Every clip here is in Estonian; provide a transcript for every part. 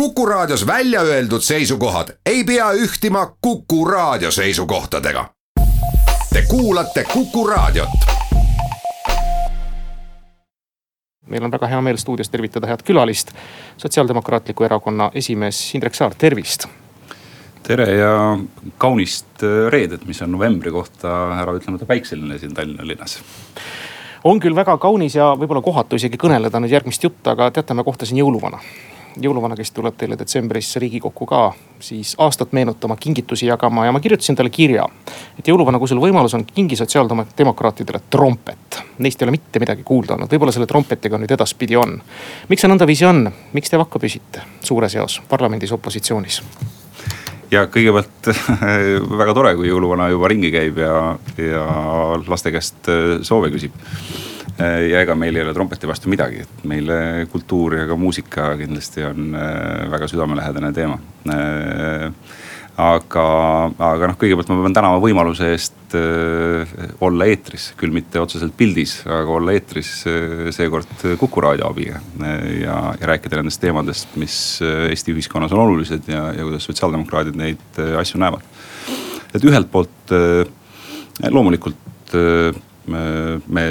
Kuku Raadios välja öeldud seisukohad ei pea ühtima Kuku Raadio seisukohtadega. Te kuulate Kuku Raadiot. meil on väga hea meel stuudios tervitada head külalist, Sotsiaaldemokraatliku Erakonna esimees Indrek Saar, tervist. tere ja kaunist äh, reedet, mis on novembri kohta äraütlemata päikseline siin Tallinna linnas on küll väga kaunis ja võib-olla kohatu isegi kõneleda nüüd järgmist juttu, aga teate, ma kohtasin jõuluvana jõuluvana, kes tuleb teile detsembris Riigikokku ka siis aastat meenutama, kingitusi jagama ja ma kirjutasin talle kirja. et jõuluvana, kui sul võimalus on, kingi sotsiaaldemokraatidele trompet. Neist ei ole mitte midagi kuulda olnud, võib-olla selle trompetiga nüüd edaspidi on. miks see nõndaviisi on, miks te vakka püsite suures eos parlamendis opositsioonis? ja kõigepealt väga tore, kui jõuluvana juba ringi käib ja, ja laste käest soove küsib Äh, ja ega meil ei ole trompeti vastu midagi, et meile kultuur ja ka muusika kindlasti on äh, väga südamelähedane teema. Äh, aga, aga noh, kõigepealt ma pean tänama võimaluse eest olla eetris, küll mitte otseselt pildis, aga olla eetris seekord Kuku raadio abiga. ja, ja rääkida nendest teemadest, mis Eesti ühiskonnas on olulised ja, ja kuidas sotsiaaldemokraadid neid asju näevad. et ühelt poolt loomulikult me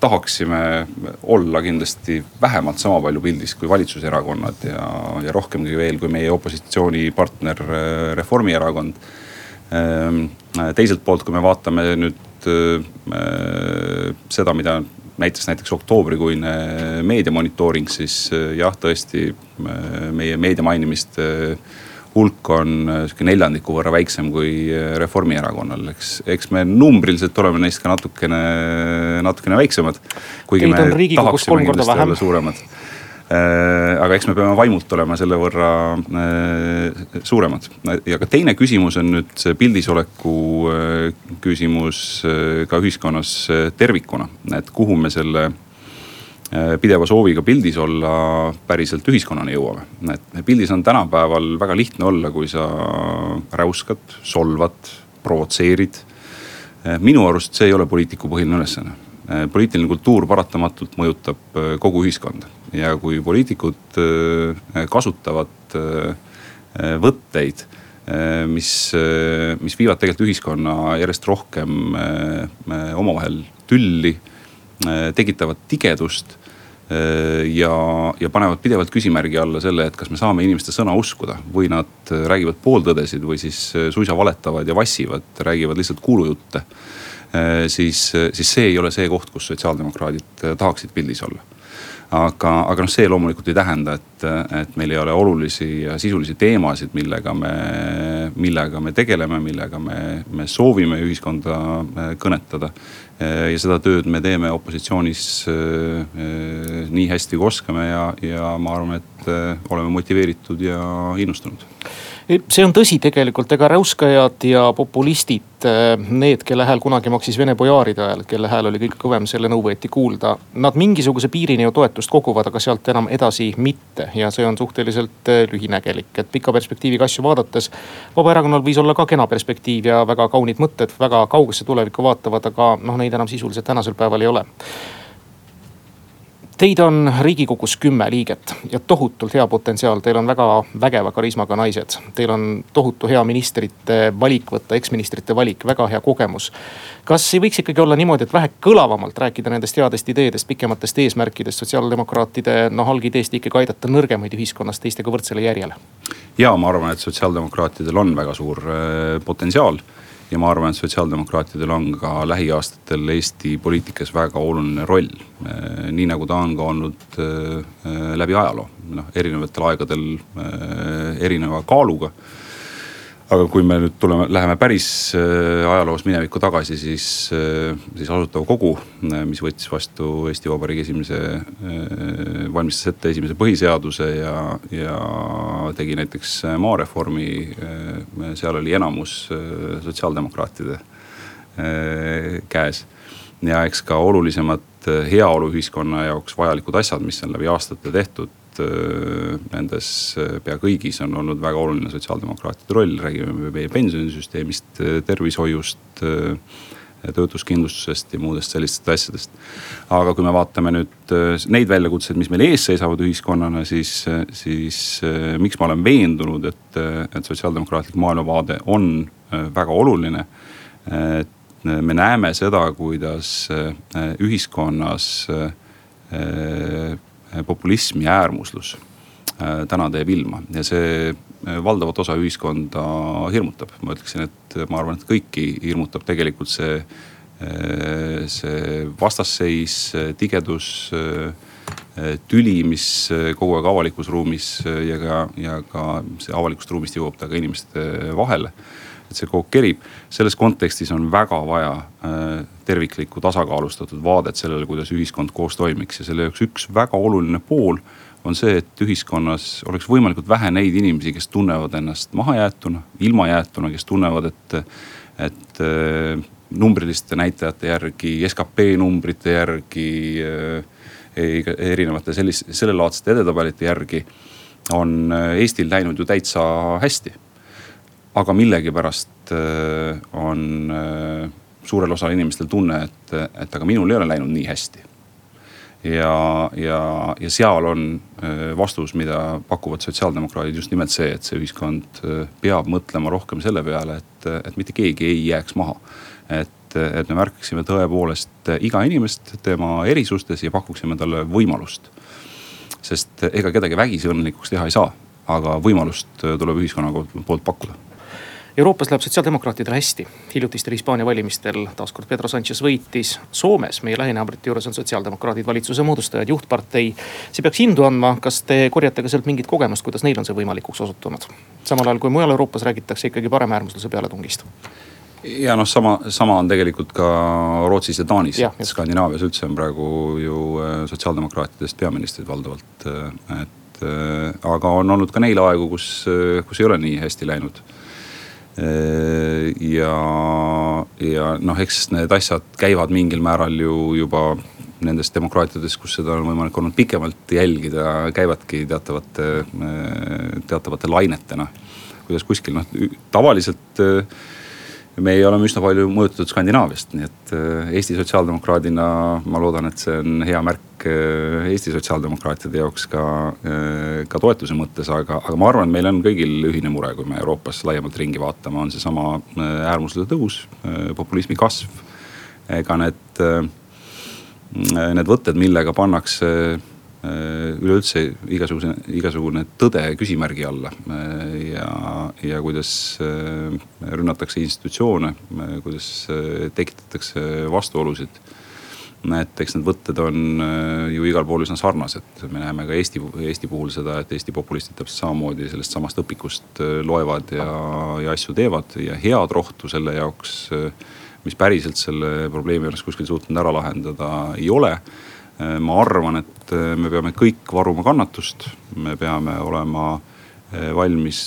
tahaksime olla kindlasti vähemalt sama palju pildis kui valitsuserakonnad ja, ja rohkemgi veel kui meie opositsioonipartner äh, Reformierakond. Ähm, teiselt poolt, kui me vaatame nüüd äh, seda, mida näitas näiteks oktoobrikuine meediamonitooring, siis äh, jah, tõesti meie meedia mainimiste hulk on äh, sihuke neljandiku võrra väiksem kui äh, Reformierakonnal, eks, eks me numbriliselt oleme neist ka natukene, natukene väiksemad. kuigi Teid me tahaksime kindlasti vähem. olla suuremad äh, aga eks me peame vaimult olema selle võrra suuremad. ja ka teine küsimus on nüüd see pildisoleku küsimus ka ühiskonnas tervikuna, et kuhu me selle pideva sooviga pildis olla päriselt ühiskonnani jõuame. et pildis on tänapäeval väga lihtne olla, kui sa räuskad, solvad, provotseerid. Äh, minu arust see ei ole poliitiku põhiline ülesanne. Äh, poliitiline kultuur paratamatult mõjutab kogu ühiskonda ja kui poliitikud kasutavad võtteid mis, mis viivad tegelikult ühiskonna järjest rohkem omavahel tülli Äh, tekitavad tigedust äh, ja, ja panevad pidevalt küsimärgi alla selle, et kas me saame inimeste sõna uskuda või nad äh, räägivad pooltõdesid või siis suisa valetavad ja vassivad, räägivad lihtsalt kuulujutte. siis, siis see ei ole see koht, kus sotsiaaldemokraadid tahaksid pildis olla aga, aga noh, see loomulikult ei tähenda, et, et meil ei ole olulisi ja sisulisi teemasid, millega me, millega me tegeleme, millega me, me soovime ühiskonda kõnetada. ja seda tööd me teeme opositsioonis eh, nii hästi kui oskame ja, ja ma arvan, et oleme motiveeritud ja innustunud see on tõsi tegelikult, ega räuskajad ja populistid, eh, need, kelle hääl kunagi maksis Vene bojaaride ajal, kelle hääl oli kõige kõvem, selle nõu võeti kuulda. Nad mingisuguse piirini ju toetust koguvad, aga sealt enam edasi mitte ja see on suhteliselt eh, lühinägelik, et pika perspektiiviga asju vaadates. Vabaerakonnal võis olla ka kena perspektiiv ja väga kaunid mõtted, väga kaugesse tulevikku vaatavad, aga noh, neid enam sisuliselt tänasel päeval ei ole Teid on riigikogus kümme liiget ja tohutult hea potentsiaal, teil on väga vägeva karismaga naised. Teil on tohutu hea ministrite valik võtta, eksministrite valik, väga hea kogemus. kas ei võiks ikkagi olla niimoodi, et vähe kõlavamalt rääkida nendest headest ideedest, pikematest eesmärkidest, sotsiaaldemokraatide noh algideest ikkagi aidata nõrgemaid ühiskonnas teistega võrdsele järjele? ja ma arvan, et sotsiaaldemokraatidel on väga suur äh, potentsiaal ja ma arvan, et sotsiaaldemokraatidel on ka lähiaastatel Eesti poliitikas väga oluline roll. Eh, nii nagu ta on ka olnud eh, läbi ajaloo, noh erinevatel aegadel erineva kaaluga aga kui me nüüd tuleme, läheme päris äh, ajaloos minevikku tagasi, siis äh,, siis Asutav Kogu, äh, mis võttis vastu Eesti Vabariigi esimese valmistas ette esimese põhiseaduse ja, ja tegi näiteks maareformi seal oli enamus sotsiaaldemokraatide käes. Ja eks ka olulisemad heaoluühiskonna jaoks vajalikud asjad, mis on läbi aastate tehtud Äh, nendes äh, pea kõigis on olnud väga oluline sotsiaaldemokraatide roll, räägime meie pensionisüsteemist, äh, tervishoiust, töötuskindlustusest ja muudest sellistest asjadest. aga kui me vaatame nüüd neid väljakutseid, mis meil ees seisavad ühiskonnana, siis, siis miks ma olen veendunud, et, et sotsiaaldemokraatlik maailmavaade on väga oluline. et me näeme seda, kuidas ühiskonnas populism ja äärmuslus täna teeb ilma ja see valdavat osa ühiskonda hirmutab. ma ütleksin, et ma arvan, et kõiki hirmutab tegelikult see, see vastasseis, tigedus, tüli, mis kogu aeg avalikus ruumis ja ka, ja ka see avalikust ruumist jõuab ta ka inimeste vahele et see aeg kerib. selles kontekstis on väga vaja terviklikku tasakaalustatud vaadet sellele, kuidas ühiskond koos toimiks ja selle jaoks üks väga oluline pool on see, et ühiskonnas oleks võimalikult vähe neid inimesi, kes tunnevad ennast mahajäetuna, ilmajäetuna, kes tunnevad, et, et äh, numbriliste näitajate järgi, skp numbrite järgi äh,, erinevate sellist, sellelaadsete edetabelite järgi on äh, Eestil läinud ju täitsa hästi. Aga millegipärast äh, on äh, suurel osal inimestel tunne, et, et aga minul ei ole läinud nii hästi ja, ja, ja seal on äh, vastus, mida pakuvad sotsiaaldemokraadid just nimelt see, et see ühiskond peab mõtlema rohkem selle peale, et, et mitte keegi ei jääks maha. et, et me märkaksime tõepoolest iga inimest tema erisustes ja pakuksime talle võimalust. sest ega kedagi vägisi õnnelikuks teha ei saa, aga võimalust tuleb ühiskonna poolt pakkuda Euroopas läheb sotsiaaldemokraatidel hästi. hiljutistel Hispaania valimistel taaskord Pedro Sanchez võitis. Soomes, meie lähinaabrite juures on sotsiaaldemokraadid valitsuse moodustajad, juhtpartei. see peaks indu andma, kas te korjate ka sealt mingit kogemust, kuidas neil on see võimalikuks osutunud? samal ajal kui mujal Euroopas räägitakse ikkagi paremäärmusluse pealetungist ja noh, sama, sama on tegelikult ka Rootsis ja Taanis. Skandinaavias üldse on praegu ju äh, sotsiaaldemokraatidest peaministrid valdavalt. Äh, et äh, aga on olnud ka neid aegu, kus, kus ei ole nii hästi läinud ja, ja noh, eks need asjad käivad mingil määral ju juba nendes demokraatiades, kus seda on võimalik olnud pikemalt jälgida, käivadki teatavate, äh, teatavate lainetena. kuidas kuskil noh, tavaliselt äh, meie oleme üsna palju mõjutatud Skandinaaviast, nii et äh, Eesti sotsiaaldemokraadina ma loodan, et see on hea märk äh, Eesti sotsiaaldemokraatide jaoks ka, äh, ka toetuse mõttes, aga, aga ma arvan, et meil on kõigil ühine mure, kui me Euroopas laiemalt ringi vaatame, on seesama äärmusluse tõus, populismi kasv. ega need, need võtted, millega pannakse Äh, üleüldse igasuguse, igasugune tõde küsimärgi alla. Äh, ja, ja kuidas äh, rünnatakse institutsioone, kuidas tekitatakse vastuolusid. Et eks need võtted on ju igal pool üsna sarnased, me näeme ka Eesti, Eesti puhul seda, et Eesti populistid täpselt samamoodi sellest samast õpikust loevad ja, ja asju teevad ja head rohtu selle jaoks mis päriselt selle probleemi oleks kuskil suutnud ära lahendada, ei ole. Äh, ma arvan, et äh, me peame kõik varuma kannatust, me peame olema äh, valmis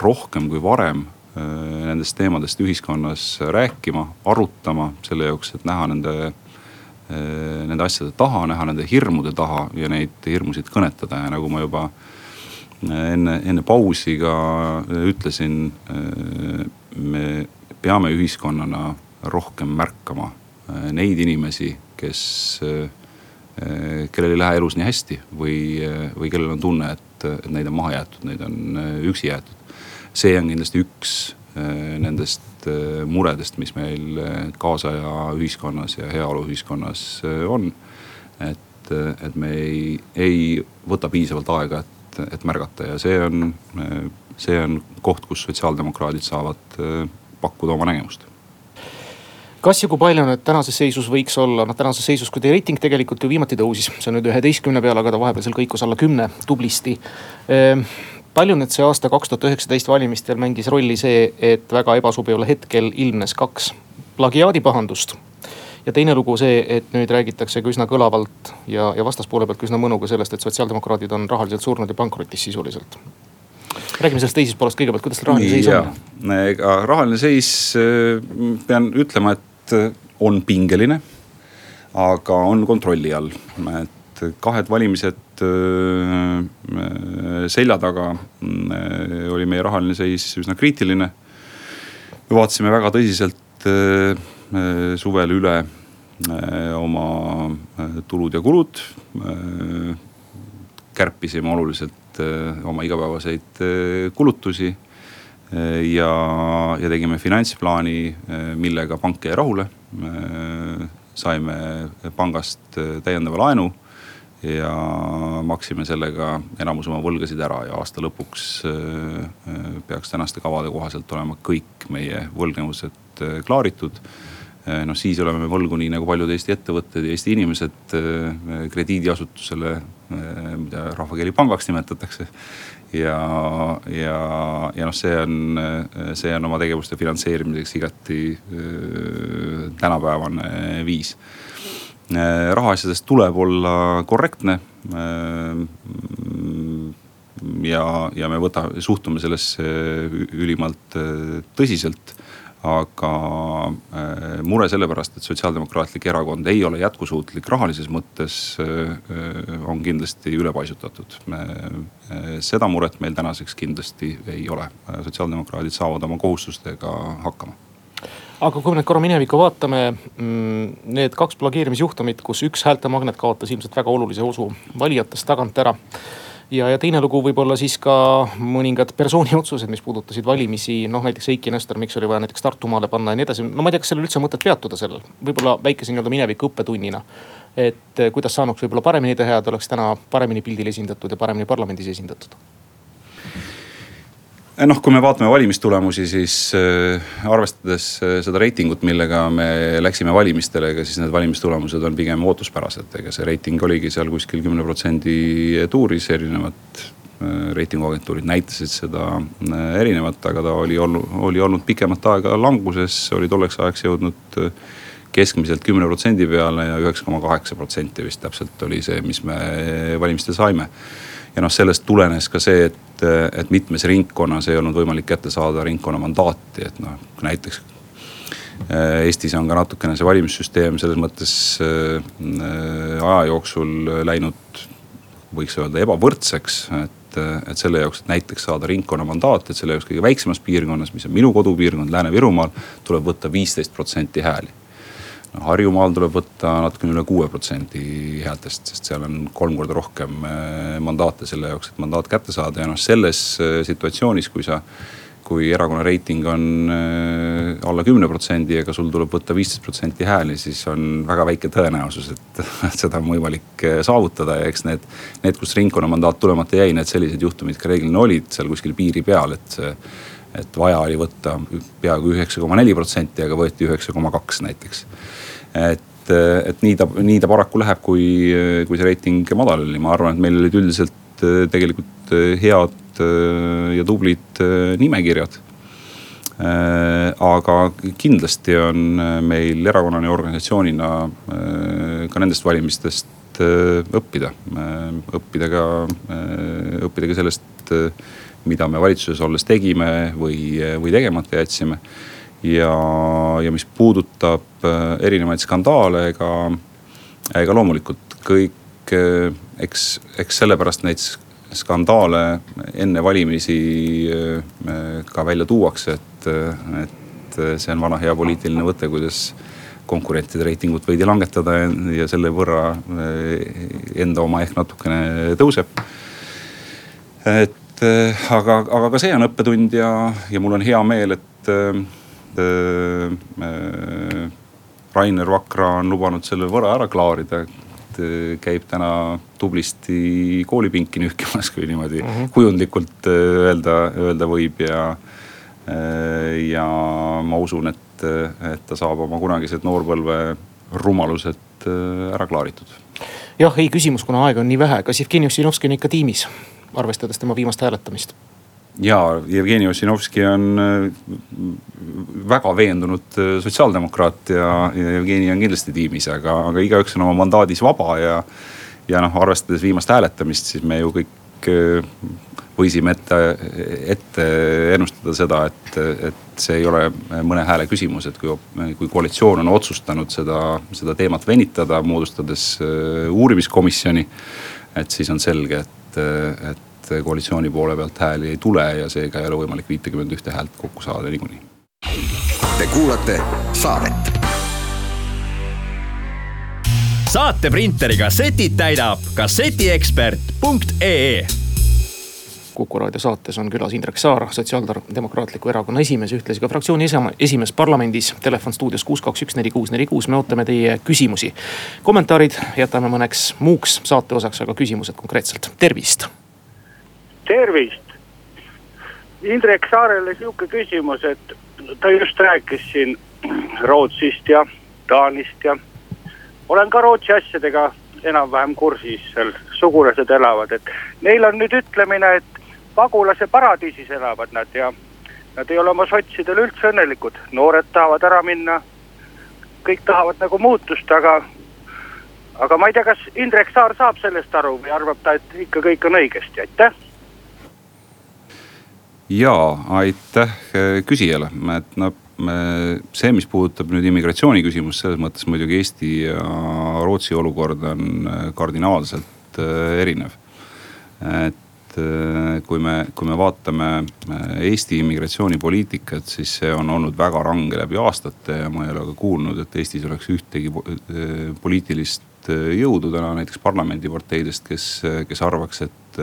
rohkem kui varem nendest teemadest ühiskonnas rääkima, arutama selle jaoks, et näha nende, nende asjade taha, näha nende hirmude taha ja neid hirmusid kõnetada ja nagu ma juba enne, enne pausi ka ütlesin. me peame ühiskonnana rohkem märkama neid inimesi, kes kellel ei lähe elus nii hästi või, või kellel on tunne, et, et neid on maha jäetud, neid on üksi jäetud. see on kindlasti üks nendest muredest, mis meil kaasaja ühiskonnas ja heaoluühiskonnas on. et, et me ei, ei võta piisavalt aega, et, et märgata. Ja see on, see on koht, kus sotsiaaldemokraadid saavad pakkuda oma nägemust. Kas ja kui palju nüüd tänases seisus võiks olla, noh tänases seisus, kui teie reiting tegelikult ju viimati tõusis, see on nüüd üheteistkümne peal, aga ta vahepeal seal kõikus alla kümne tublisti. Ehm, palju nüüd see aasta kaks tuhat üheksateist valimistel mängis rolli see, et väga ebasobival hetkel ilmnes kaks plagiaadipahandust. ja teine lugu see, et nüüd räägitakse ka üsna kõlavalt ja, ja vastaspoole pealt ka üsna mõnuga sellest, et sotsiaaldemokraadid on rahaliselt surnud ja pankrotis sisuliselt räägime sellest teisest poolest kõigepealt, kuidas see rahaline seis on? ega rahaline seis, pean ütlema, et Äh, on pingeline, aga on kontrolli all, et kahed valimised äh, selja taga äh, oli meie rahaline seis üsna kriitiline. me vaatasime väga tõsiselt suvel üle oma tulud ja kulud. kärpisime oluliselt oma igapäevaseid kulutusi ja, ja tegime finantsplaani, millega pank jäi rahule. saime pangast täiendava laenu ja maksime sellega enamus oma võlgasid ära ja aasta lõpuks peaks tänaste kavade kohaselt olema kõik meie võlgnevused klaaritud noh, siis oleme võlgu nii nagu paljud Eesti ettevõtted ja Eesti inimesed krediidiasutusele, mida rahvakeeli pangaks nimetatakse ja, ja, ja noh, see on, see on oma tegevuste finantseerimiseks igati äh, tänapäevane viis äh,. Rahaasjades tuleb olla korrektne äh, ja, ja me võta-, suhtume sellesse ülimalt äh, tõsiselt aga äh, mure sellepärast, et Sotsiaaldemokraatlik Erakond ei ole jätkusuutlik rahalises mõttes, äh, on kindlasti ülepaisutatud. Äh, seda muret meil tänaseks kindlasti ei ole, sotsiaaldemokraadid saavad oma kohustustega hakkama aga kui me nüüd korra minevikku vaatame, mm, need kaks plageerimisjuhtumit, kus üks häältemagnet kaotas ilmselt väga olulise osu valijatest tagant ära ja, ja teine lugu võib-olla siis ka mõningad persooni otsused, mis puudutasid valimisi, noh näiteks Eiki Nestor, miks oli vaja näiteks Tartumaale panna ja nii edasi. no ma ei tea, kas sellel üldse on mõtet peatuda sellel, võib-olla väikese nii-öelda mineviku õppetunnina. et eh, kuidas saanuks võib-olla paremini teha, et oleks täna paremini pildil esindatud ja paremini parlamendis esindatud noh, kui me vaatame valimistulemusi, siis äh, arvestades äh, seda reitingut, millega me läksime valimistele, ega siis need valimistulemused on pigem ootuspärased. ega see reiting oligi seal kuskil kümne protsendi tuuris, erinevad reitinguagentuurid näitasid seda erinevat, aga ta oli olnud, oli olnud pikemat aega languses, oli tolleks ajaks jõudnud keskmiselt kümne protsendi peale ja üheksa koma kaheksa protsenti vist täpselt oli see, mis me valimistel saime ja noh, sellest tulenes ka see, et, et mitmes ringkonnas ei olnud võimalik kätte saada ringkonna mandaati, et noh, näiteks äh, Eestis on ka natukene see valimissüsteem selles mõttes äh, aja jooksul läinud, võiks öelda ebavõrdseks, et, et selle jaoks, et näiteks saada ringkonna mandaat, et selle jaoks kõige väiksemas piirkonnas, mis on minu kodupiirkond Lääne-Virumaal, tuleb võtta viisteist protsenti hääli Harjumaal tuleb võtta natukene üle kuue protsendi häältest, sest seal on kolm korda rohkem äh, mandaate selle jaoks, et mandaat kätte saada. Ja noh, selles äh, situatsioonis, kui sa kui erakonna reiting on äh, alla kümne protsendi, aga sul tuleb võtta viisteist protsenti hääli, siis on väga väike tõenäosus, et seda on võimalik saavutada. Ja eks need, need, kus ringkonna mandaat tulemata jäi, need sellised juhtumid ka reeglina olid seal kuskil piiri peal, et et vaja oli võtta peaaegu üheksa koma neli protsenti, aga võeti üheksa koma kaks näiteks et, et nii ta, nii ta paraku läheb, kui, kui see reiting madal oli, ma arvan, et meil olid üldiselt äh, tegelikult äh, head äh, ja tublid nimekirjad. aga kindlasti on meil erakonnana ja organisatsioonina ka nendest valimistest õppida, õppida ka, õppida ka sellest, mida me valitsuses olles tegime või, või tegemata jätsime ja, ja mis puudutab äh, erinevaid skandaale, ega, ega loomulikult kõik, äh, eks, eks sellepärast neid skandaale enne valimisi äh, ka välja tuuakse, et, et see on vana hea poliitiline võte, kuidas konkurentide reitingut veidi langetada ja selle võrra enda oma ehk natukene tõuseb. et aga, aga ka see on õppetund ja, ja mul on hea meel, et Äh, äh, Rainer Vakra on lubanud selle võra ära klaarida et äh, käib täna tublisti koolipinki nühkimas, kui niimoodi mm -hmm. kujundlikult öelda, öelda võib ja. ja ma usun, et, et ta saab oma kunagised noorpõlve rumalused ära klaaritud. jah, ei küsimus, kuna aega on nii vähe, kas Jevgeni Ossinovski on ikka tiimis, arvestades tema viimast hääletamist? Ja Jevgeni Ossinovski on äh, väga veendunud äh, sotsiaaldemokraat ja, ja Jevgeni on kindlasti tiimis, aga, aga igaüks on oma mandaadis vaba ja. ja noh, arvestades viimast hääletamist, siis me ju kõik äh, võisime ette, ette ennustada seda, et, et see ei ole mõne hääle küsimus, et kui, kui koalitsioon on otsustanud seda, seda teemat venitada, moodustades uurimiskomisjoni. et siis on selge, et, et et koalitsiooni poole pealt hääli ei tule ja seega ei ole võimalik viitekümmet ühte häält kokku saada niikuinii. Te kuulate saadet saateprinteriga setid täidab kassetiekspert.ee Kuku raadio saates on külas Indrek Saar, Sotsiaaldemokraatliku Erakonna esimees, ühtlasi ka fraktsiooni esimees parlamendis. Telefon stuudios kuus, kaks, üks, neli, kuus, neli, kuus, me ootame teie küsimusi. kommentaarid jätame mõneks muuks saate osaks, aga küsimused konkreetselt, tervist. Tervist. Indrek Saarele sihuke küsimus, et ta just rääkis siin Rootsist ja Taanist ja olen ka Rootsi asjadega enam-vähem kursis, seal sugulased elavad, et neil on nüüd ütlemine, et pagulase paradiisis elavad nad ja nad ei ole oma sotsidel üldse õnnelikud, noored tahavad ära minna. kõik tahavad nagu muutust, aga, aga ma ei tea, kas Indrek Saar saab sellest aru või arvab ta, et ikka kõik on õigesti, aitäh. Ja aitäh küsijale, et noh see, mis puudutab nüüd immigratsiooni küsimust, selles mõttes muidugi Eesti ja Rootsi olukord on kardinaalselt äh, erinev. et kui me, kui me vaatame äh, Eesti immigratsioonipoliitikat, siis see on olnud väga range läbi aastate ja ma ei ole ka kuulnud, et Eestis oleks ühtegi äh, poliitilist äh, jõudu täna näiteks parlamendiparteidest, kes, kes arvaks, et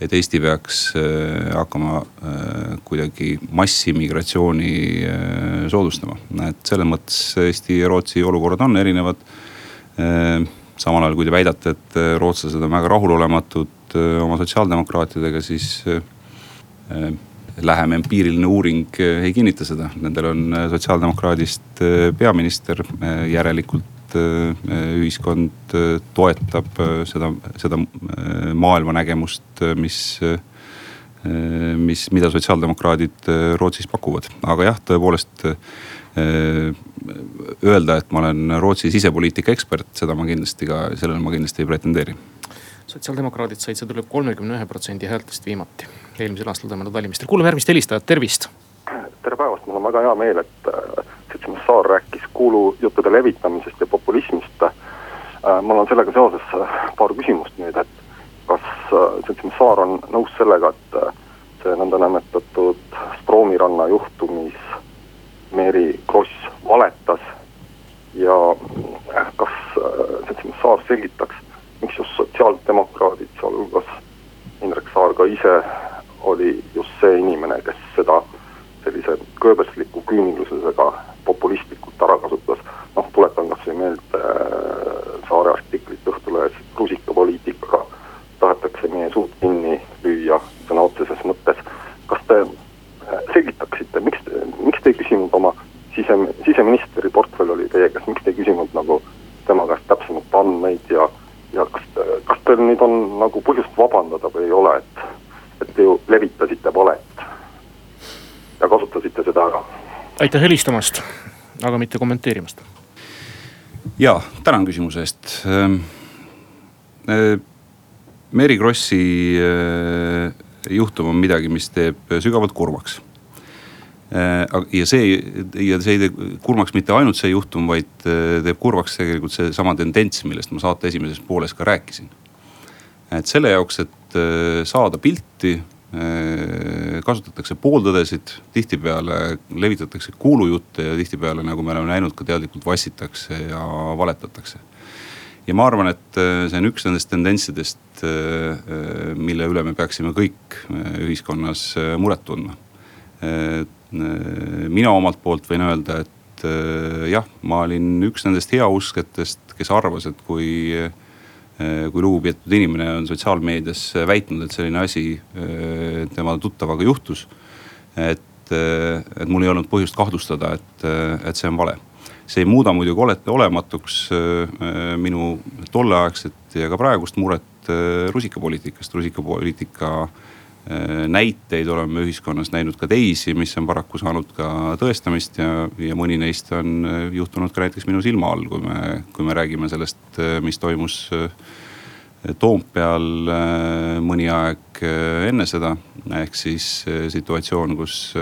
et Eesti peaks hakkama kuidagi massiimmigratsiooni soodustama. et selles mõttes Eesti ja Rootsi olukorrad on erinevad. samal ajal, kui te väidate, et rootslased on väga rahulolematud Äh, oma sotsiaaldemokraatidega, siis äh, äh, lähem empiiriline uuring ei kinnita seda. Nendel on sotsiaaldemokraadist peaminister, järelikult ühiskond toetab seda, seda maailmanägemust, mis, mis, mida sotsiaaldemokraadid Rootsis pakuvad. aga jah, tõepoolest öelda, et ma olen Rootsi sisepoliitika ekspert, seda ma kindlasti ka, sellele ma kindlasti ei pretendeeri sotsiaaldemokraadid said, see tuleb kolmekümne ühe protsendi häältest viimati eelmisel aastal toimunud valimistel. kuulame järgmist helistajat, tervist. tere päevast, mul on väga hea meel, et äh, seltsimees Saar rääkis kuulujuttude levitamisest ja populismist äh,. mul on sellega seoses äh, paar küsimust nüüd, et kas äh, seltsimees Saar on nõus sellega, et see nõndanimetatud Stroomi ranna juhtumis Mary Kross valetas ja kas seltsimees Saar selgitaks miks just sotsiaaldemokraadid, sealhulgas Indrek Saar ka ise oli just see inimene, kes seda sellise kõõbesliku küünilisusega populistlikult ära kasutas. noh, tuletan kasvõi meelde äh, Saare artiklit Õhtulehes, rusikapoliitikaga tahetakse meie suud kinni lüüa sõna otseses mõttes. kas te äh, selgitaksite, miks, miks te ei küsinud oma sise, siseministri portfell oli teie käes, miks te ei küsinud nagu tema käest täpsemalt andmeid ja ja kas, kas teil nüüd on nagu põhjust vabandada või ei ole, et, et te ju levitasite valet ja kasutasite seda ära? aitäh helistamast, aga mitte kommenteerimast. ja tänan küsimuse eest. Ehm, eh, Mary Krossi eh, juhtum on midagi, mis teeb sügavalt kurvaks ja see, ja see ei tee kurvaks mitte ainult see juhtum, vaid teeb kurvaks tegelikult seesama tendents, millest ma saate esimeses pooles ka rääkisin. et selle jaoks, et saada pilti, kasutatakse pooltõdesid, tihtipeale levitatakse kuulujutte ja tihtipeale, nagu me oleme näinud, ka teadlikult vassitakse ja valetatakse. Ja ma arvan, et see on üks nendest tendentsidest, mille üle me peaksime kõik ühiskonnas muret tundma. Äh, mina omalt poolt võin öelda, et äh, jah, ma olin üks nendest heauskjatest, kes arvas, et kui, äh, kui lugupeetud inimene on sotsiaalmeedias väitnud, et selline asi tema tuttavaga juhtus. et, et mul ei olnud põhjust kahtlustada, et, et see on vale see ei muuda muidugi olete olematuks minu tolleaegset ja ka praegust muret rusikapoliitikast, rusikapoliitika Äh, näiteid oleme ühiskonnas näinud ka teisi, mis on paraku saanud ka tõestamist ja, ja mõni neist on äh, juhtunud ka näiteks minu silma all, kui me, kui me räägime sellest, äh, mis toimus Toompeal mõni aeg enne seda. ehk siis situatsioon, kus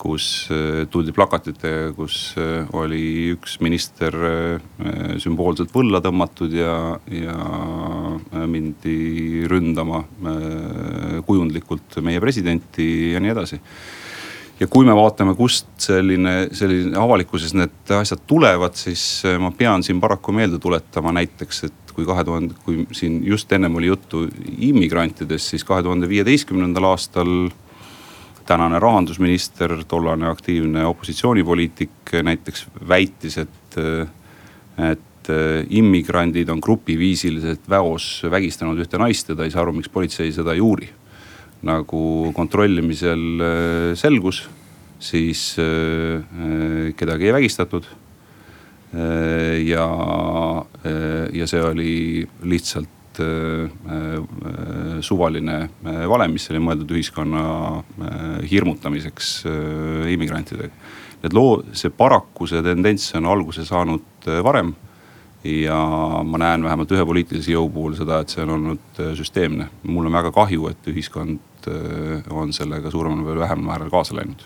kus äh, tuldi plakatitega, kus äh, oli üks minister äh, sümboolselt võlla tõmmatud ja, ja mindi ründama kujundlikult meie presidenti ja nii edasi. Ja kui me vaatame, kust selline, selline avalikkuses need asjad tulevad, siis ma pean siin paraku meelde tuletama näiteks, et kui kahe tuhande, kui siin just ennem oli juttu immigrantidest, siis kahe tuhande viieteistkümnendal aastal tänane rahandusminister, tollane aktiivne opositsioonipoliitik näiteks väitis, et, et immigrandid on grupiviisiliselt väos vägistanud ühte naist ja ta ei saa aru, miks politsei seda ei uuri. nagu kontrollimisel selgus, siis kedagi ei vägistatud ja, ja see oli lihtsalt Äh, äh, suvaline äh, valem, mis oli mõeldud ühiskonna hirmutamiseks immigrantidega. Need loo, see paraku see tendents on alguse saanud varem. ja ma näen vähemalt ühe poliitilise jõu puhul seda, et see on olnud süsteemne. mul on väga kahju, et ühiskond on sellega suuremal või vähemal määral kaasa läinud.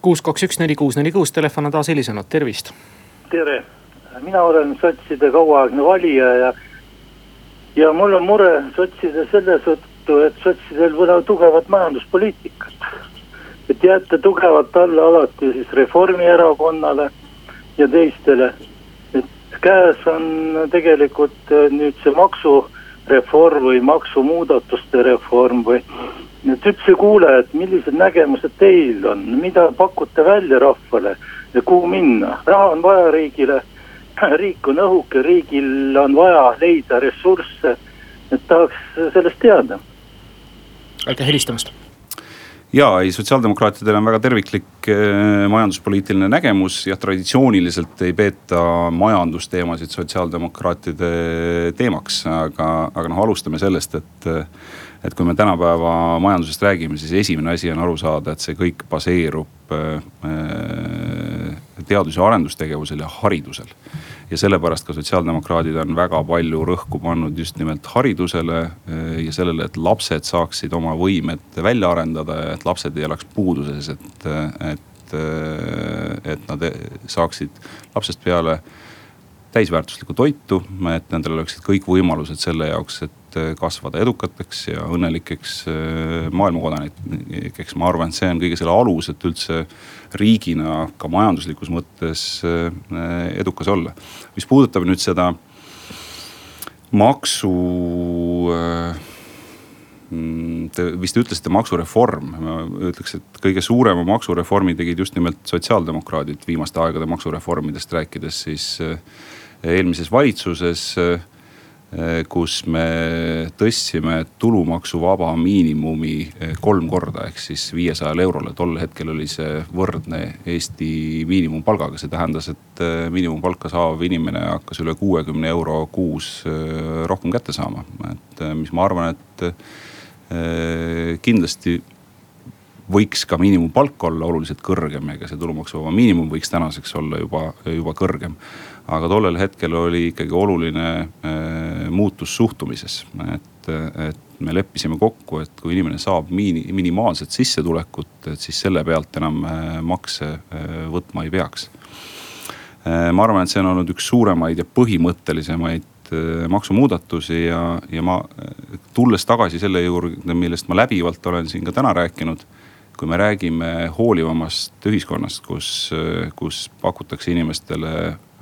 kuus, kaks, üks, neli, kuus, neli, kuus, telefon on taas helisenud, tervist. tere, mina olen sotside kauaaegne valija ja ja mul on mure sotside selle tõttu, et sotsidel pole tugevat majanduspoliitikat. et jääte tugevalt alla alati siis Reformierakonnale ja teistele. et käes on tegelikult äh, nüüd see maksureform või maksumuudatuste reform või. et üldse kuule, et millised nägemused teil on, mida pakute välja rahvale ja kuhu minna, raha on vaja riigile riik on õhuke, riigil on vaja leida ressursse, et tahaks sellest teada. aitäh helistamast ja ei, sotsiaaldemokraatidel on väga terviklik eh, majanduspoliitiline nägemus ja traditsiooniliselt ei peeta majandusteemasid sotsiaaldemokraatide teemaks, aga, aga noh, alustame sellest, et et kui me tänapäeva majandusest räägime, siis esimene asi on aru saada, et see kõik baseerub äh, teadus- ja arendustegevusel ja haridusel. ja sellepärast ka sotsiaaldemokraadid on väga palju rõhku pannud just nimelt haridusele äh, ja sellele, et lapsed saaksid oma võimed välja arendada ja et lapsed ei elaks puuduses, et, et, äh, et nad saaksid lapsest peale täisväärtuslikku toitu, et nendel oleksid kõik võimalused selle jaoks, et et kasvada edukateks ja õnnelikeks äh, maailmakodanikeks. ma arvan, et see on kõige selle alus, et üldse riigina ka majanduslikus mõttes äh, edukas olla. mis puudutab nüüd seda maksu äh, Te vist ütlesite maksureform, ma ütleks, et kõige suurema maksureformi tegid just nimelt sotsiaaldemokraadid viimaste aegade maksureformidest rääkides, siis eelmises valitsuses kus me tõstsime tulumaksuvaba miinimumi eh, kolm korda ehk siis viiesajale eurole. tol hetkel oli see võrdne Eesti miinimumpalgaga, see tähendas, et eh, miinimumpalka saav inimene hakkas üle kuuekümne euro kuus rohkem kätte saama. et mis ma arvan, et kindlasti võiks ka miinimumpalk olla oluliselt kõrgem, ega see tulumaksuvaba miinimum võiks tänaseks olla juba, juba kõrgem aga tollel hetkel oli ikkagi oluline äh, muutus suhtumises, et, et me leppisime kokku, et kui inimene saab miini, minimaalset sissetulekut, et siis selle pealt enam äh, makse äh, võtma ei peaks. ma arvan, et see on olnud üks suuremaid ja põhimõttelisemaid maksumuudatusi ja, ja ma tulles tagasi selle juurde, millest ma läbivalt olen siin ka täna rääkinud kui me räägime hoolivamast ühiskonnast, kus, kus pakutakse inimestele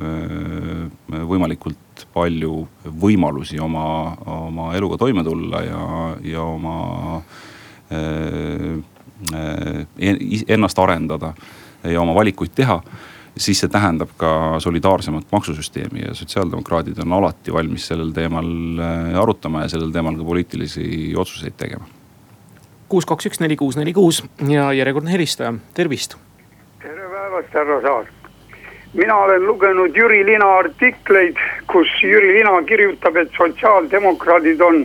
võimalikult palju võimalusi oma, oma eluga toime tulla ja, ja oma äh, äh, ennast arendada ja oma valikuid teha siis see tähendab ka solidaarsemat maksusüsteemi ja sotsiaaldemokraadid on alati valmis sellel teemal arutama ja sellel teemal ka poliitilisi otsuseid tegema. kuus, kaks, üks, neli, kuus, neli, kuus ja järjekordne helistaja, tervist. tere päevast, härra Saar mina olen lugenud Jüri Lina artikleid, kus Jüri Lina kirjutab, et sotsiaaldemokraadid on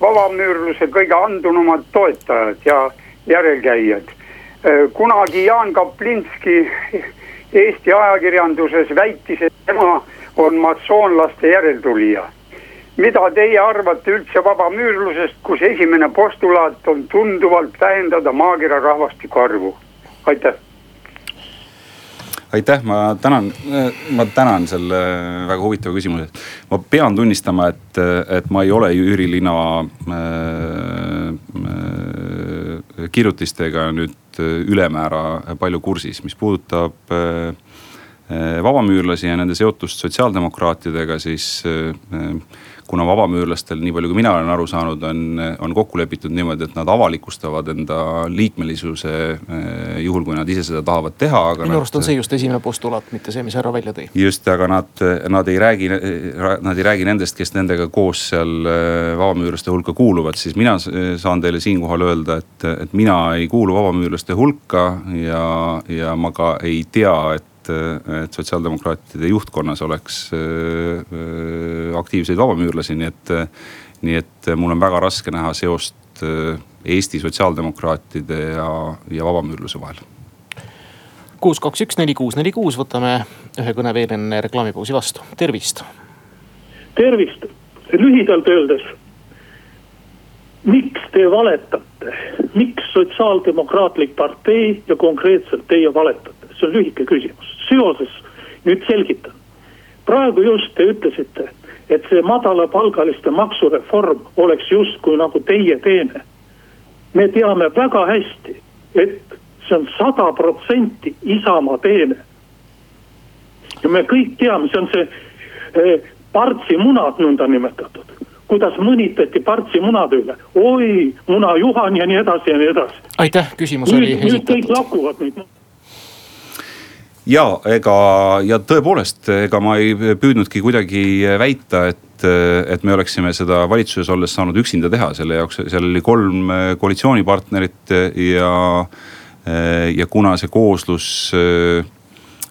vabamüürluse kõige andunumad toetajad ja järelkäijad. kunagi Jaan Kaplinski Eesti ajakirjanduses väitis, et tema on massoonlaste järeltulija. mida teie arvate üldse vabamüürlusest, kus esimene postulaat on tunduvalt vähendada maakera rahvastiku arvu? aitäh aitäh, ma tänan, ma tänan selle väga huvitava küsimuse eest. ma pean tunnistama, et, et ma ei ole Jüri Lina äh, äh, kirjutistega nüüd ülemäära palju kursis, mis puudutab vabamüürlasi ja nende seotust sotsiaaldemokraatidega, siis kuna vabamüürlastel, nii palju kui mina olen aru saanud, on, on kokku lepitud niimoodi, et nad avalikustavad enda liikmelisuse juhul, kui nad ise seda tahavad teha, aga. minu arust on see just esimene postulaat, mitte see, mis härra välja tõi. just, aga nad, nad ei räägi, nad ei räägi nendest, kes nendega koos seal vabamüürlaste hulka kuuluvad, siis mina saan teile siinkohal öelda, et, et mina ei kuulu vabamüürlaste hulka ja, ja ma ka ei tea, et et, et sotsiaaldemokraatide juhtkonnas oleks äh, äh, aktiivseid vabamüürlasi, nii et, nii et mul on väga raske näha seost äh, Eesti sotsiaaldemokraatide ja, ja vabamüürluse vahel. kuus, kaks, üks, neli, kuus, neli, kuus, võtame ühe kõne veel enne reklaamipausi vastu, tervist. tervist, lühidalt öeldes. miks te valetate, miks Sotsiaaldemokraatlik partei ja konkreetselt teie valetate, see on lühike küsimus seoses, nüüd selgitan. praegu just te ütlesite, et see madalapalgaliste maksureform oleks justkui nagu teie teene. me teame väga hästi, et see on sada protsenti Isamaa teene. ja me kõik teame, see on see eh, Partsi munad nõndanimetatud kuidas mõnitati Partsi munade üle, oi, muna Juhan ja nii edasi ja nii edasi. aitäh, küsimus nüüd, oli esitatud. nüüd kõik lakuvad nüüd ja ega ja tõepoolest, ega ma ei püüdnudki kuidagi väita, et, et me oleksime seda valitsuses olles saanud üksinda teha, selle jaoks, seal oli kolm koalitsioonipartnerit ja, ja kuna see kooslus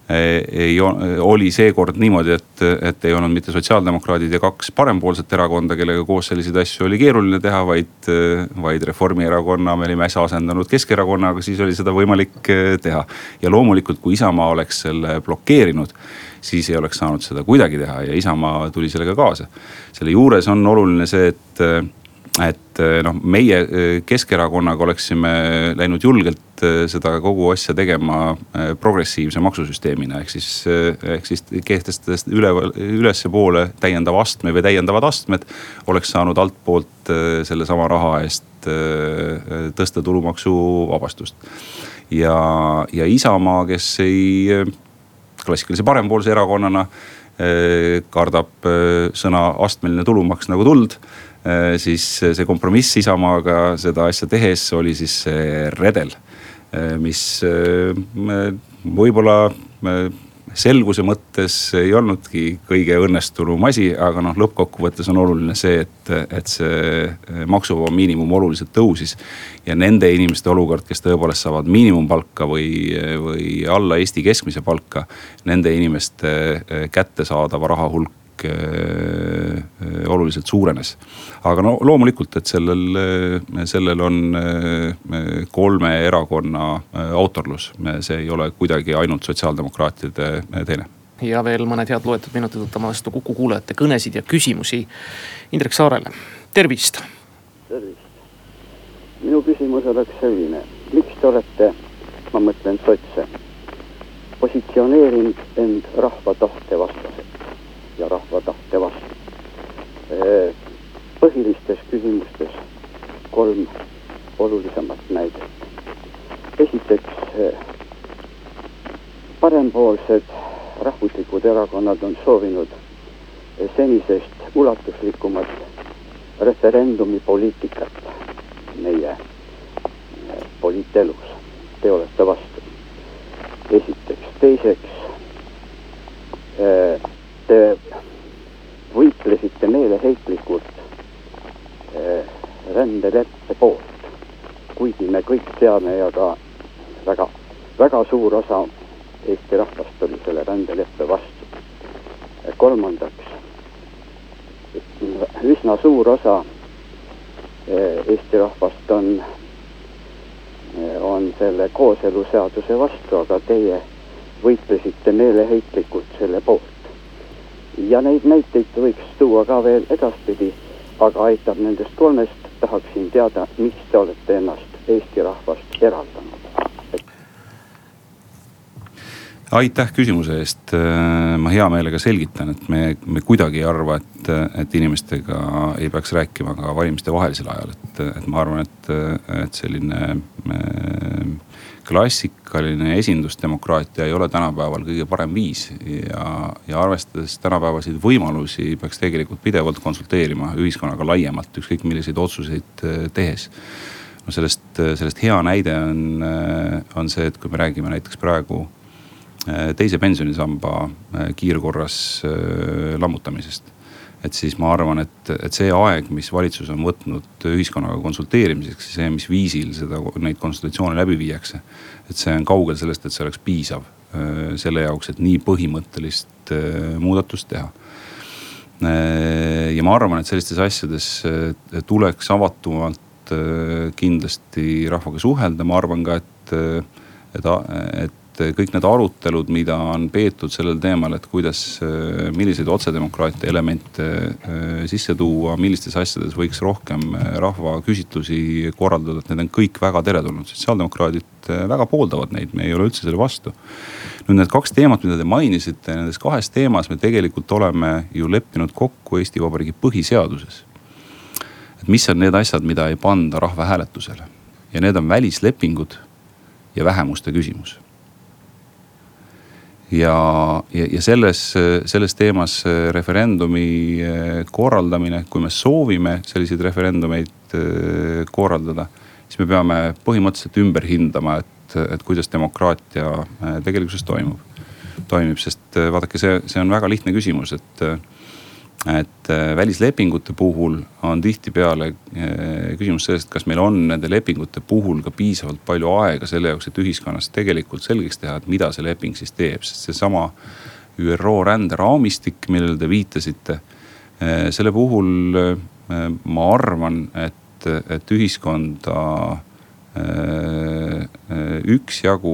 ei, oli seekord niimoodi, et, et ei olnud mitte sotsiaaldemokraadid ja kaks parempoolset erakonda, kellega koos selliseid asju oli keeruline teha, vaid, vaid Reformierakonna me olime äsja asendanud Keskerakonnaga, siis oli seda võimalik eh, teha. ja loomulikult, kui Isamaa oleks selle blokeerinud, siis ei oleks saanud seda kuidagi teha ja Isamaa tuli sellega kaasa. selle juures on oluline see, et et eh, noh, meie eh, Keskerakonnaga oleksime läinud julgelt eh, seda kogu asja tegema progressiivse maksusüsteemina, ehk siis, ehk siis kehtestades üleval, ülespoole täiendava astme või täiendavad astmed. oleks saanud altpoolt sellesama raha eest tõsta tulumaksuvabastust. ja, ja Isamaa, kes ei, klassikalise parempoolse erakonnana kardab sõna astmeline tulumaks nagu tuld siis see kompromiss Isamaaga seda asja tehes oli siis see redel, äh, mis äh, võib-olla selguse mõttes ei olnudki kõige õnnestunum asi, aga noh, lõppkokkuvõttes on oluline see, et, et see maksuvaba miinimum oluliselt tõusis. ja nende inimeste olukord, kes tõepoolest saavad miinimumpalka või, või alla Eesti keskmise palka, nende inimeste kättesaadava raha hulk äh, äh, oluliselt suurenes. aga no loomulikult, et sellel, äh, sellel on kolme erakonna autorlus, see ei ole kuidagi ainult sotsiaaldemokraatide teene ja veel mõned head loetud minutid võtame vastu Kuku kuulajate kõnesid ja küsimusi Indrek Saarele, tervist. tervist, minu küsimus oleks selline, miks te olete, ma mõtlen sotse, positsioneerinud end rahva tahte vastaselt? Ja rahva tahte vastu. põhilistes küsimustes kolm olulisemat näidet. esiteks, parempoolsed rahvuslikud erakonnad on soovinud senisest ulatuslikumat referendumipoliitikat meie poliitelus. Te olete vastu. esiteks, teiseks te võitlesite meeleheitlikult eh, rändeleppe poolt, kuigi me kõik teame ja ka väga, väga suur osa Eesti rahvast oli selle rändeleppe vastu. kolmandaks, üsna suur osa eh, Eesti rahvast on, on selle kooseluseaduse vastu, aga teie võitlesite meeleheitlikult selle poolt ja neid näiteid võiks tuua ka veel edaspidi, aga aitab nendest kolmest, tahaksin teada, miks te olete ennast Eesti rahvast eraldanud? aitäh küsimuse eest, ma hea meelega selgitan, et me, me kuidagi ei arva, et, et inimestega ei peaks rääkima ka valimiste vahelisel ajal, et, et ma arvan, et, et selline klassikaline esindusdemokraatia ei ole tänapäeval kõige parem viis ja, ja arvestades tänapäevaseid võimalusi, peaks tegelikult pidevalt konsulteerima ühiskonnaga laiemalt, ükskõik milliseid otsuseid tehes. no sellest, sellest hea näide on, on see, et kui me räägime näiteks praegu teise pensionisamba kiirkorras lammutamisest et siis ma arvan, et, et see aeg, mis valitsus on võtnud ühiskonnaga konsulteerimiseks ja see, mis viisil seda, neid konsultatsioone läbi viiakse. et see on kaugel sellest, et see oleks piisav äh, selle jaoks, et nii põhimõttelist äh, muudatust teha. Äh, ja ma arvan, et sellistes asjades tuleks avatumalt kindlasti rahvaga suhelda, ma arvan ka, et, et, et et kõik need arutelud, mida on peetud sellel teemal, et kuidas, milliseid otsedemokraatia elemente äh, sisse tuua, millistes asjades võiks rohkem äh, rahvaküsitlusi korraldada, et need on kõik väga teretulnud. sotsiaaldemokraadid äh, väga pooldavad neid, me ei ole üldse selle vastu. nüüd need kaks teemat, mida te mainisite, nendes kahes teemas me tegelikult oleme ju leppinud kokku Eesti Vabariigi põhiseaduses. et mis on need asjad, mida ei panda rahvahääletusele ja need on välislepingud ja vähemuste küsimus ja, ja, ja selles, selles teemas referendumi eh, korraldamine, kui me soovime selliseid referendumeid eh, korraldada, siis me peame põhimõtteliselt ümber hindama, et, et kuidas demokraatia tegelikkuses toimub, toimib, sest vaadake, see, see on väga lihtne küsimus, et et äh, välislepingute puhul on tihtipeale äh, küsimus sellest, kas meil on nende lepingute puhul ka piisavalt palju aega selle jaoks, et ühiskonnas tegelikult selgeks teha, et mida see leping siis teeb, sest seesama ÜRO ränderaamistik, millele te viitasite. Äh, selle puhul ma arvan, et, et ühiskonda üksjagu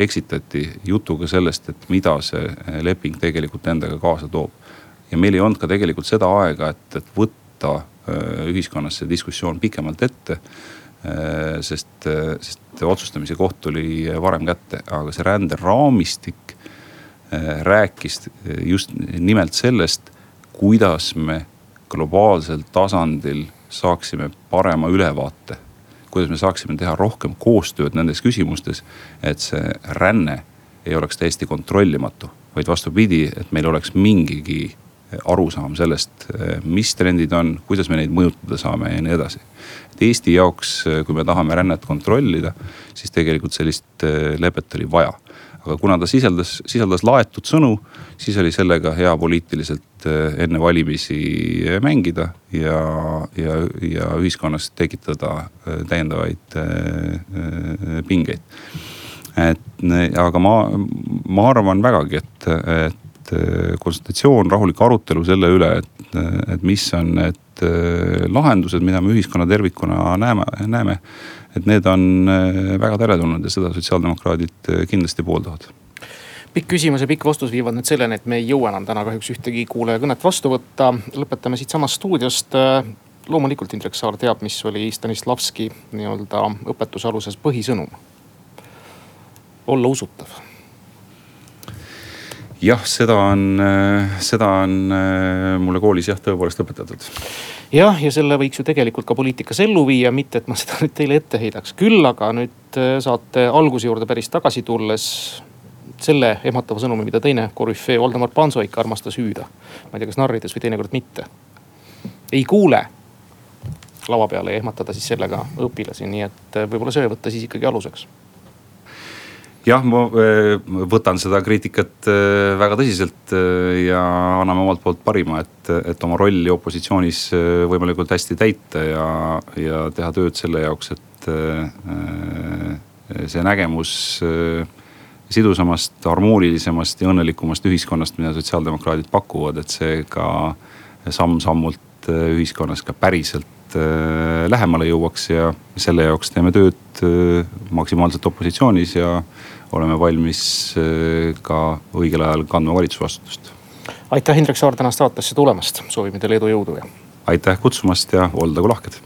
eksitati jutuga sellest, et mida see leping tegelikult endaga kaasa toob ja meil ei olnud ka tegelikult seda aega, et, et võtta äh, ühiskonnas see diskussioon pikemalt ette. Äh, sest, äh, sest otsustamise koht tuli varem kätte, aga see ränderaamistik rääkis just nimelt sellest, kuidas me globaalsel tasandil saaksime parema ülevaate. kuidas me saaksime teha rohkem koostööd nendes küsimustes, et see ränne ei oleks täiesti kontrollimatu, vaid vastupidi, et meil oleks mingigi arusaam sellest, mis trendid on, kuidas me neid mõjutada saame ja nii edasi. et Eesti jaoks, kui me tahame rännet kontrollida, siis tegelikult sellist äh, lepet oli vaja. aga kuna ta sisaldas, sisaldas laetud sõnu, siis oli sellega hea poliitiliselt äh, enne valimisi mängida ja, ja, ja ühiskonnas tekitada täiendavaid pingeid et aga ma, ma arvan vägagi, et, et Eh, konsultatsioon, rahulik arutelu selle üle, et, et mis on need eh, lahendused, mida me ühiskonna tervikuna näeme, näeme. et need on eh, väga teretulnud ja seda sotsiaaldemokraadid kindlasti pooldavad pikk küsimus ja pikk vastus viivad nüüd selleni, et me ei jõua enam täna kahjuks ühtegi kuulajakõnet vastu võtta. lõpetame siitsamast stuudiost. loomulikult Indrek Saar teab, mis oli Stanislavski nii-öelda õpetuse aluses põhisõnum. olla usutav jah, seda on, seda on äh, mulle koolis jah, tõepoolest õpetatud. jah, ja selle võiks ju tegelikult ka poliitikas ellu viia, mitte et ma seda nüüd teile ette heidaks, küll aga nüüd äh, saate alguse juurde päris tagasi tulles selle ehmatava sõnumi, mida teine korüfee Valdemar Panso ikka armastas hüüda. ma ei tea, kas narrides või teinekord mitte. ei kuule lava peale ja ehmatada siis sellega õpilasi, nii et äh, võib-olla see võtta siis ikkagi aluseks jah, ma eh, võtan seda kriitikat eh, väga tõsiselt eh, ja anname omalt poolt parima, et, et oma rolli opositsioonis võimalikult hästi täita ja, ja teha tööd selle jaoks, et see nägemus sidusamast, harmoonilisemast ja õnnelikumast ühiskonnast, mida sotsiaaldemokraadid pakuvad, et see ka samm-sammult ühiskonnas ka päriselt lähemale jõuaks ja selle jaoks teeme tööd maksimaalselt opositsioonis ja oleme valmis äh, ka õigel ajal kandma valitsusvastutust. aitäh, Indrek Saar tänast saatesse tulemast, soovime teile edu, jõudu ja. aitäh kutsumast ja oldagu lahked